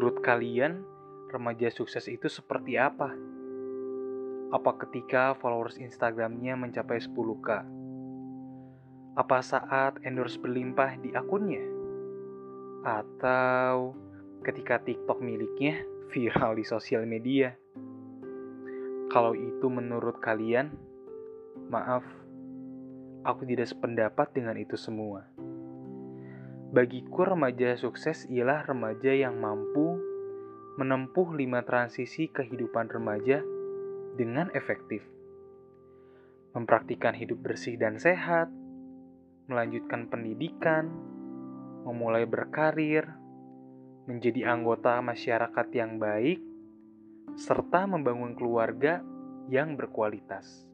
Menurut kalian, remaja sukses itu seperti apa? Apa ketika followers Instagramnya mencapai 10k? Apa saat endorse berlimpah di akunnya? Atau ketika TikTok miliknya viral di sosial media? Kalau itu menurut kalian, maaf, aku tidak sependapat dengan itu semua. Bagiku remaja sukses ialah remaja yang mampu menempuh lima transisi kehidupan remaja dengan efektif. Mempraktikkan hidup bersih dan sehat, melanjutkan pendidikan, memulai berkarir, menjadi anggota masyarakat yang baik, serta membangun keluarga yang berkualitas.